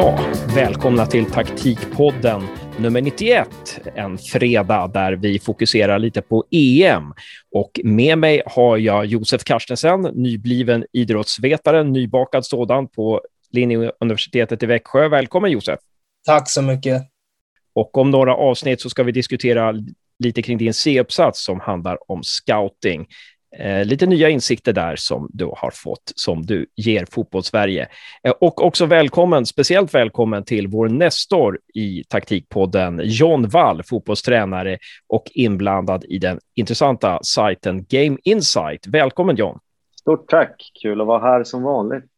Ja, välkomna till Taktikpodden nummer 91, en fredag där vi fokuserar lite på EM. Och med mig har jag Josef Karstensen, nybliven idrottsvetare, nybakad sådan på Linnéuniversitetet i Växjö. Välkommen Josef! Tack så mycket! Och om några avsnitt så ska vi diskutera lite kring din C-uppsats som handlar om scouting. Eh, lite nya insikter där som du har fått, som du ger Fotbollssverige. Eh, och också välkommen, speciellt välkommen till vår nästor i taktikpodden, John Wall, fotbollstränare och inblandad i den intressanta sajten Game Insight. Välkommen John! Stort tack, kul att vara här som vanligt.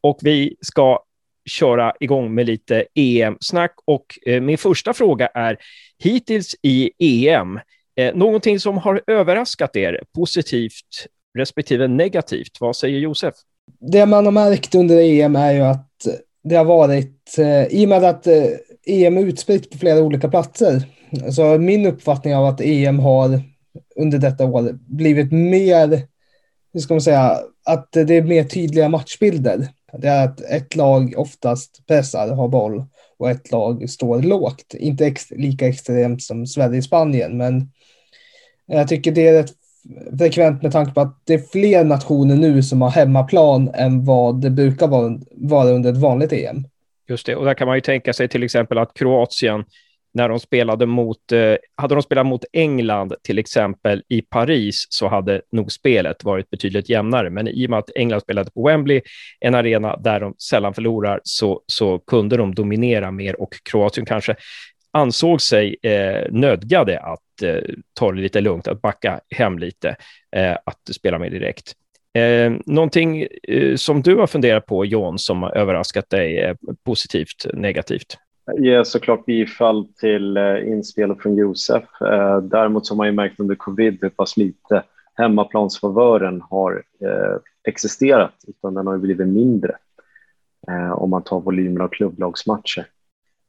Och vi ska köra igång med lite EM-snack och eh, min första fråga är hittills i EM, Eh, någonting som har överraskat er positivt respektive negativt? Vad säger Josef? Det man har märkt under EM är ju att det har varit, eh, i och med att eh, EM är utspritt på flera olika platser, så min uppfattning av att EM har under detta år blivit mer, hur ska man säga, att det är mer tydliga matchbilder. Det är att ett lag oftast pressar, har boll och ett lag står lågt. Inte ex lika extremt som Sverige-Spanien, men jag tycker det är rätt frekvent med tanke på att det är fler nationer nu som har hemmaplan än vad det brukar vara, under ett vanligt EM. Just det, och där kan man ju tänka sig till exempel att Kroatien, när de spelade mot, eh, hade de spelat mot England till exempel i Paris så hade nog spelet varit betydligt jämnare. Men i och med att England spelade på Wembley, en arena där de sällan förlorar, så, så kunde de dominera mer och Kroatien kanske ansåg sig eh, nödgade att eh, ta det lite lugnt, att backa hem lite, eh, att spela mer direkt. Eh, någonting eh, som du har funderat på, John, som har överraskat dig eh, positivt, negativt? Jag ger såklart bifall till eh, inspelet från Josef. Eh, däremot så har man ju märkt under covid hur pass lite hemmaplansfavören har eh, existerat, utan den har blivit mindre eh, om man tar volymen av klubblagsmatcher.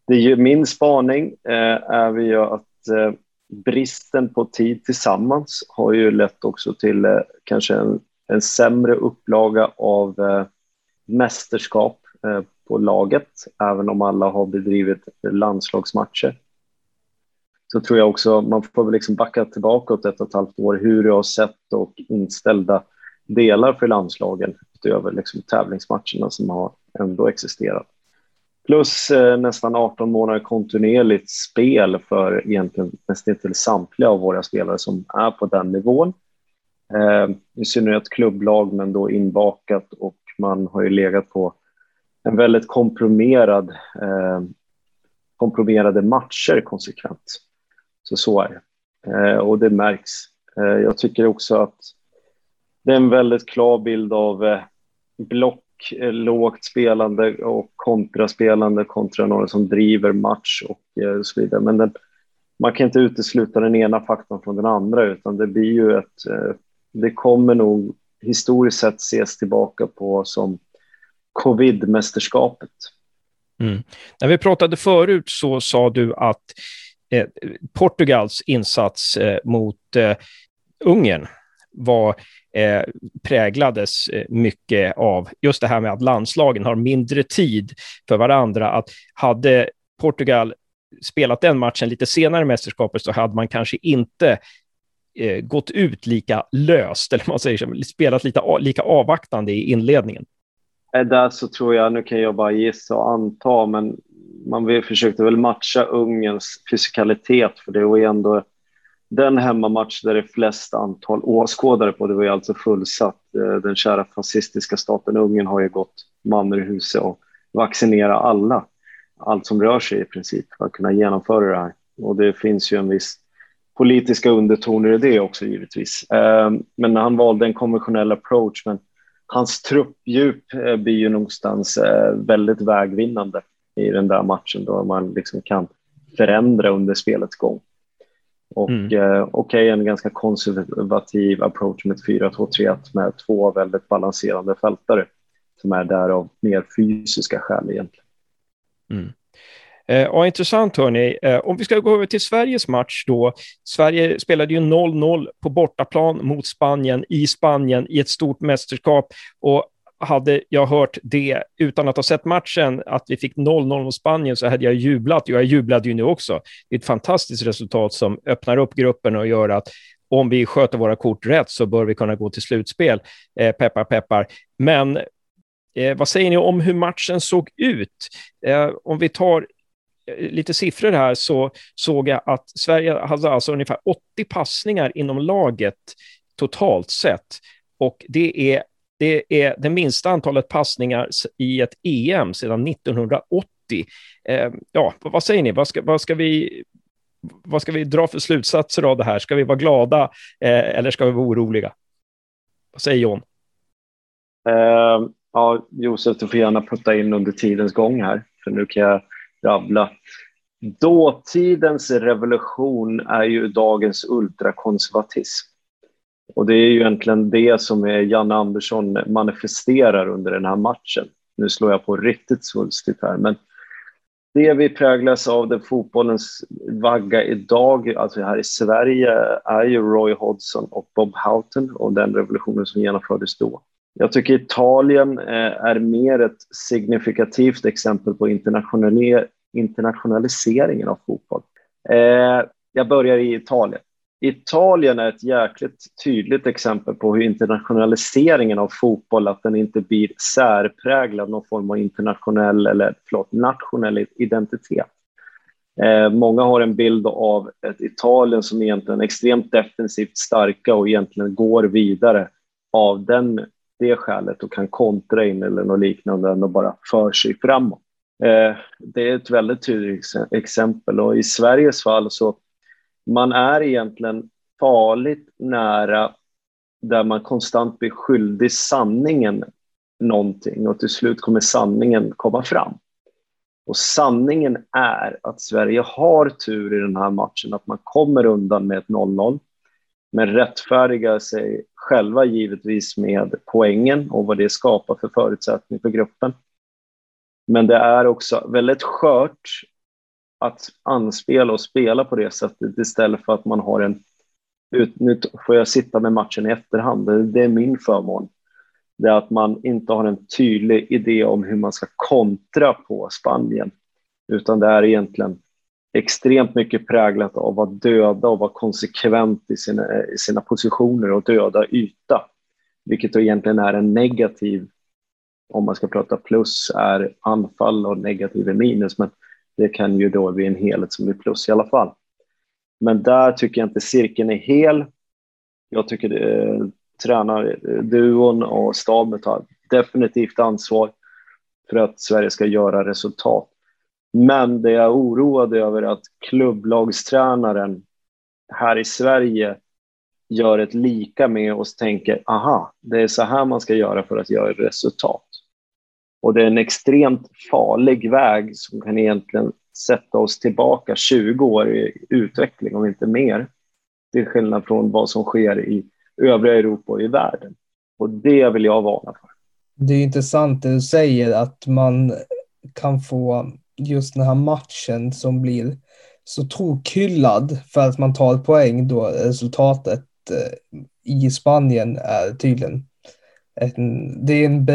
Det, min spaning eh, är ju att eh, bristen på tid tillsammans har ju lett också till eh, kanske en, en sämre upplaga av eh, mästerskap eh, på laget, även om alla har bedrivit landslagsmatcher. Så tror jag också, man får väl liksom backa tillbaka åt ett och ett halvt år, hur jag har sett och inställda delar för landslagen utöver liksom tävlingsmatcherna som har ändå existerat. Plus eh, nästan 18 månader kontinuerligt spel för egentligen nästan till samtliga av våra spelare som är på den nivån. Eh, I synnerhet klubblag, men då inbakat och man har ju legat på en väldigt komprimerad, eh, komprimerade matcher konsekvent. Så så är det. Eh, och det märks. Eh, jag tycker också att det är en väldigt klar bild av eh, block Eh, lågt spelande och kontraspelande kontra några som driver match och eh, så vidare. Men den, man kan inte utesluta den ena faktorn från den andra utan det blir ju ett, eh, det kommer nog historiskt sett ses tillbaka på som covid-mästerskapet. Mm. När vi pratade förut så sa du att eh, Portugals insats eh, mot eh, Ungern var eh, präglades eh, mycket av just det här med att landslagen har mindre tid för varandra. Att hade Portugal spelat den matchen lite senare i mästerskapet så hade man kanske inte eh, gått ut lika löst, eller man säger så, spelat lite, lika avvaktande i inledningen. Eh, där så tror jag, nu kan jag bara gissa och anta, men man försökte väl matcha Ungerns fysikalitet, för det var ju ändå den hemmamatch där det är flest antal åskådare på, det var ju alltså fullsatt. Eh, den kära fascistiska staten Ungern har ju gått man ur huset och vaccinera alla, allt som rör sig i princip, för att kunna genomföra det här. Och det finns ju en viss politiska undertoner i det också givetvis. Eh, men han valde en konventionell approach, men hans truppdjup eh, blir ju någonstans väldigt vägvinnande i den där matchen då man liksom kan förändra under spelets gång. Och mm. eh, okej, okay, en ganska konservativ approach med 4-2-3-1 med två väldigt balanserande fältare som är där av mer fysiska skäl egentligen. Mm. Eh, ja, intressant hörni. Eh, om vi ska gå över till Sveriges match då. Sverige spelade ju 0-0 på bortaplan mot Spanien i Spanien i ett stort mästerskap och hade jag hört det utan att ha sett matchen, att vi fick 0-0 mot Spanien, så hade jag jublat. Jag jublade ju nu också. Det är ett fantastiskt resultat som öppnar upp gruppen och gör att om vi sköter våra kort rätt så bör vi kunna gå till slutspel. Eh, peppar, peppar. Men eh, vad säger ni om hur matchen såg ut? Eh, om vi tar eh, lite siffror här så såg jag att Sverige hade alltså ungefär 80 passningar inom laget totalt sett. Och det är det är det minsta antalet passningar i ett EM sedan 1980. Eh, ja, vad säger ni? Vad ska, vad ska, vi, vad ska vi dra för slutsatser av det här? Ska vi vara glada eh, eller ska vi vara oroliga? Vad säger John? Eh, ja, Josef, du får gärna putta in under tidens gång här, för nu kan jag rabbla. Dåtidens revolution är ju dagens ultrakonservatism. Och det är ju egentligen det som Janne Andersson manifesterar under den här matchen. Nu slår jag på riktigt svulstigt här, men det vi präglas av, den fotbollens vagga idag, alltså här i Sverige, är ju Roy Hodgson och Bob Houghton och den revolutionen som genomfördes då. Jag tycker Italien eh, är mer ett signifikativt exempel på internationaliseringen av fotboll. Eh, jag börjar i Italien. Italien är ett jäkligt tydligt exempel på hur internationaliseringen av fotboll, att den inte blir särpräglad någon form av internationell eller förlåt, nationell identitet. Eh, många har en bild av ett Italien som egentligen är extremt defensivt starka och egentligen går vidare av den, det skälet och kan kontra in eller något liknande och bara för sig framåt. Eh, det är ett väldigt tydligt exempel och i Sveriges fall så man är egentligen farligt nära där man konstant blir skyldig sanningen någonting och till slut kommer sanningen komma fram. Och sanningen är att Sverige har tur i den här matchen, att man kommer undan med ett 0-0, men rättfärdigar sig själva givetvis med poängen och vad det skapar för förutsättning för gruppen. Men det är också väldigt skört att anspela och spela på det sättet istället för att man har en nu får jag sitta med matchen i efterhand, det är min förmån. Det är att man inte har en tydlig idé om hur man ska kontra på Spanien, utan det är egentligen extremt mycket präglat av att döda och vara konsekvent i sina, i sina positioner och döda yta, vilket då egentligen är en negativ, om man ska prata plus, är anfall och negativ är minus, men det kan ju då bli en helhet som blir plus i alla fall. Men där tycker jag inte cirkeln är hel. Jag tycker eh, tränarduon eh, och staben tar definitivt ansvar för att Sverige ska göra resultat. Men det jag är oroad över är att klubblagstränaren här i Sverige gör ett lika med oss tänker aha, det är så här man ska göra för att göra resultat. Och det är en extremt farlig väg som kan egentligen sätta oss tillbaka 20 år i utveckling, om inte mer. Till skillnad från vad som sker i övriga Europa och i världen. Och det vill jag varna för. Det är intressant det du säger, att man kan få just den här matchen som blir så tokhyllad för att man tar poäng då resultatet eh, i Spanien är tydligen det är en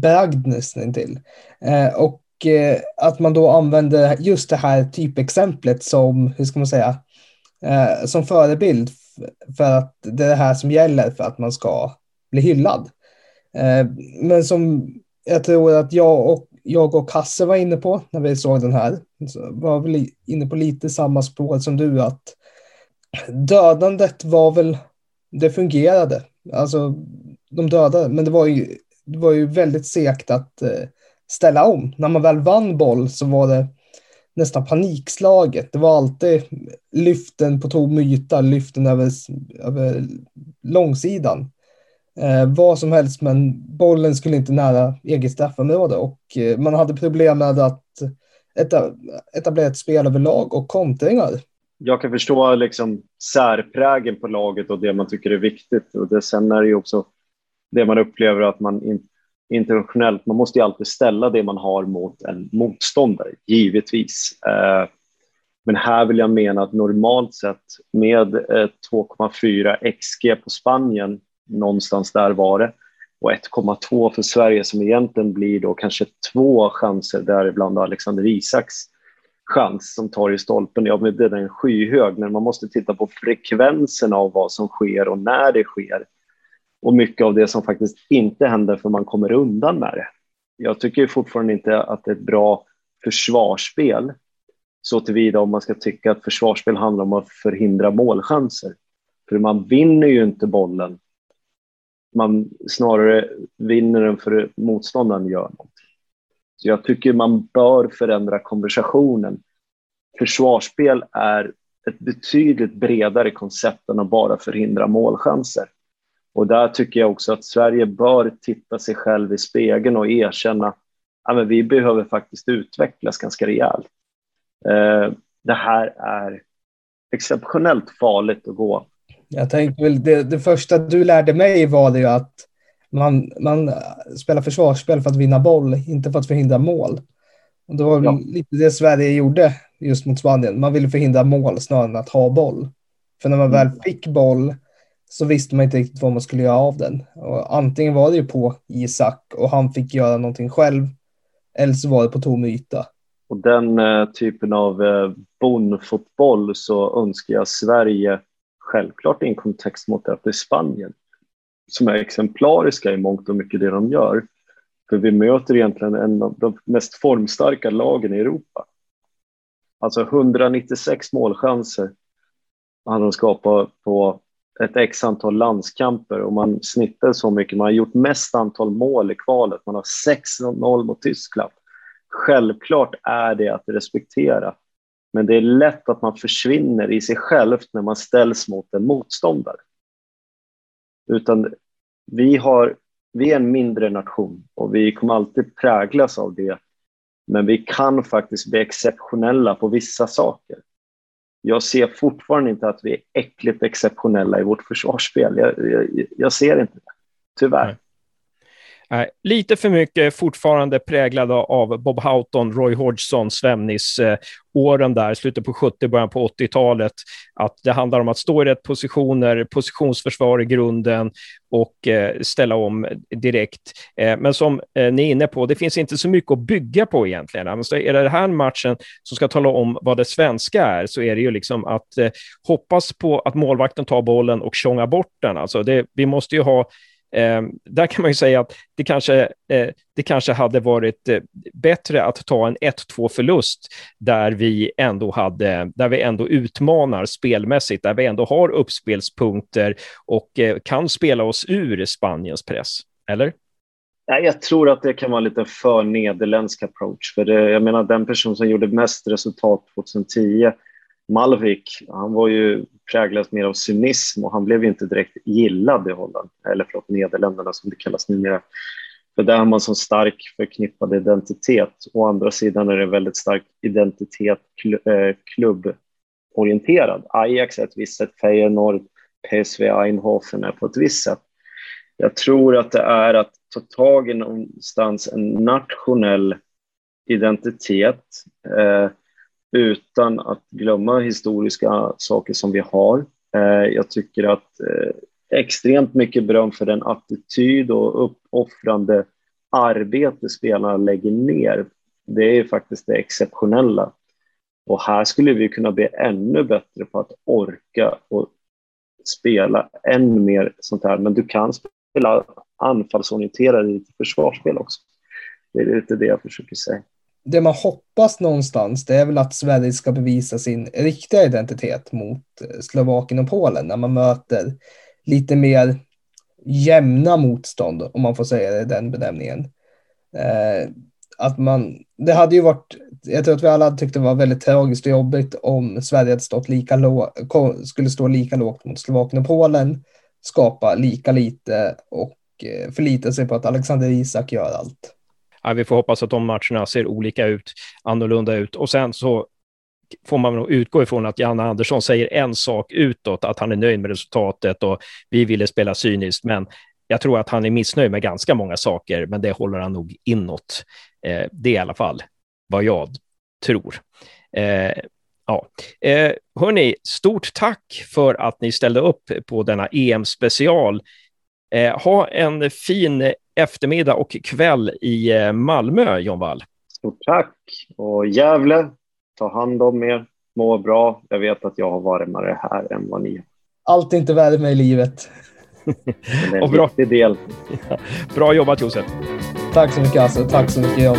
bragd nästan till. Eh, och eh, att man då använder just det här typexemplet som, hur ska man säga, eh, som förebild för att det är det här som gäller för att man ska bli hyllad. Men som jag tror att jag och, jag och Kasse var inne på när vi såg den här, så var väl inne på lite samma spår som du, att dödandet var väl, det fungerade. Alltså, de dödade, men det var ju, det var ju väldigt segt att eh, ställa om. När man väl vann boll så var det nästan panikslaget. Det var alltid lyften på tom yta, lyften över, över långsidan. Eh, vad som helst, men bollen skulle inte nära eget straffområde och eh, man hade problem med att etablera ett spel överlag och kontringar. Jag kan förstå liksom särprägen på laget och det man tycker är viktigt. Och det, sen är det ju också det man upplever att man in, internationellt, man måste ju alltid ställa det man har mot en motståndare, givetvis. Eh, men här vill jag mena att normalt sett med eh, 2,4 XG på Spanien, någonstans där var det, och 1,2 för Sverige som egentligen blir då kanske två chanser däribland Alexander Isaks chans som tar i stolpen. Ja, men den är skyhög, men man måste titta på frekvensen av vad som sker och när det sker. Och mycket av det som faktiskt inte händer för man kommer undan med det. Jag tycker fortfarande inte att det är ett bra försvarsspel så tillvida om man ska tycka att försvarsspel handlar om att förhindra målchanser. För man vinner ju inte bollen. Man snarare vinner den för motståndaren gör något. Så jag tycker man bör förändra konversationen. Försvarsspel är ett betydligt bredare koncept än att bara förhindra målchanser. Och där tycker jag också att Sverige bör titta sig själv i spegeln och erkänna att vi behöver faktiskt utvecklas ganska rejält. Eh, det här är exceptionellt farligt att gå. Jag tänkte väl, det, det första du lärde mig var det ju att man, man spelar försvarsspel för att vinna boll, inte för att förhindra mål. Och det var ja. lite det Sverige gjorde just mot Spanien. Man ville förhindra mål snarare än att ha boll. För när man väl mm. fick boll så visste man inte riktigt vad man skulle göra av den. Och antingen var det ju på Isak och han fick göra någonting själv, eller så var det på tom yta. Och den eh, typen av eh, bonfotboll så önskar jag Sverige självklart i en kontext mot att det är Spanien som är exemplariska i mångt och mycket det de gör. För vi möter egentligen en av de mest formstarka lagen i Europa. Alltså 196 målchanser hade de skapat på ett x antal landskamper och man snittar så mycket. Man har gjort mest antal mål i kvalet. Man har 6-0 mot Tyskland. Självklart är det att respektera, men det är lätt att man försvinner i sig själv när man ställs mot en motståndare. Utan vi, har, vi är en mindre nation och vi kommer alltid präglas av det. Men vi kan faktiskt bli exceptionella på vissa saker. Jag ser fortfarande inte att vi är äckligt exceptionella i vårt försvarsspel. Jag, jag, jag ser inte det, tyvärr. Nej. Eh, lite för mycket fortfarande präglade av Bob Houghton, Roy Hodgson, Svennis eh, åren där, slutet på 70, början på 80-talet. Att det handlar om att stå i rätt positioner, positionsförsvar i grunden och eh, ställa om direkt. Eh, men som eh, ni är inne på, det finns inte så mycket att bygga på egentligen. Alltså, är det den här matchen som ska tala om vad det svenska är, så är det ju liksom att eh, hoppas på att målvakten tar bollen och tjongar bort den. Alltså det, vi måste ju ha Eh, där kan man ju säga att det kanske, eh, det kanske hade varit eh, bättre att ta en 1-2 förlust där vi ändå hade, där vi ändå utmanar spelmässigt, där vi ändå har uppspelspunkter och eh, kan spela oss ur Spaniens press, eller? Jag tror att det kan vara lite för nederländsk approach. För det, jag menar, den person som gjorde mest resultat 2010 Malvik, han var ju präglas mer av cynism och han blev inte direkt gillad i Holland, eller förlåt, Nederländerna som det kallas numera. För där har man så stark förknippad identitet. Å andra sidan är det väldigt stark identitet eh, klubborienterad. Ajax är ett visst sätt, Feyenoord, PSV Eindhoven är på ett visst sätt. Jag tror att det är att ta tag i någonstans en nationell identitet eh, utan att glömma historiska saker som vi har. Eh, jag tycker att eh, extremt mycket beröm för den attityd och uppoffrande arbete spelarna lägger ner. Det är faktiskt det exceptionella. Och här skulle vi kunna bli ännu bättre på att orka och spela än mer sånt här. Men du kan spela anfallsorienterad i försvarsspel också. Det är lite det jag försöker säga det man hoppas någonstans, det är väl att Sverige ska bevisa sin riktiga identitet mot eh, Slovakien och Polen när man möter lite mer jämna motstånd, om man får säga det den benämningen. Eh, att man, det hade ju varit, jag tror att vi alla tyckte det var väldigt tragiskt och jobbigt om Sverige hade stått lika lå, skulle stå lika lågt mot Slovakien och Polen, skapa lika lite och eh, förlita sig på att Alexander Isak gör allt ja, vi får hoppas att de matcherna ser olika ut, annorlunda ut. Och sen så får man nog utgå ifrån att Janne Andersson säger en sak utåt, att han är nöjd med resultatet och vi ville spela cyniskt, men jag tror att han är missnöjd med ganska många saker, men det håller han nog inåt. Eh, det är i alla fall vad jag tror. Eh, ja. Eh, hörni, stort tack för att ni ställde upp på denna EM-special Eh, ha en fin eftermiddag och kväll i eh, Malmö, John Wall. Stort tack! Och Gävle, ta hand om er, må bra. Jag vet att jag har varmare här än vad ni har. Allt är inte värme i livet. det är en bra. viktig del. Bra jobbat Josef! Tack så mycket Hasse, tack så mycket John.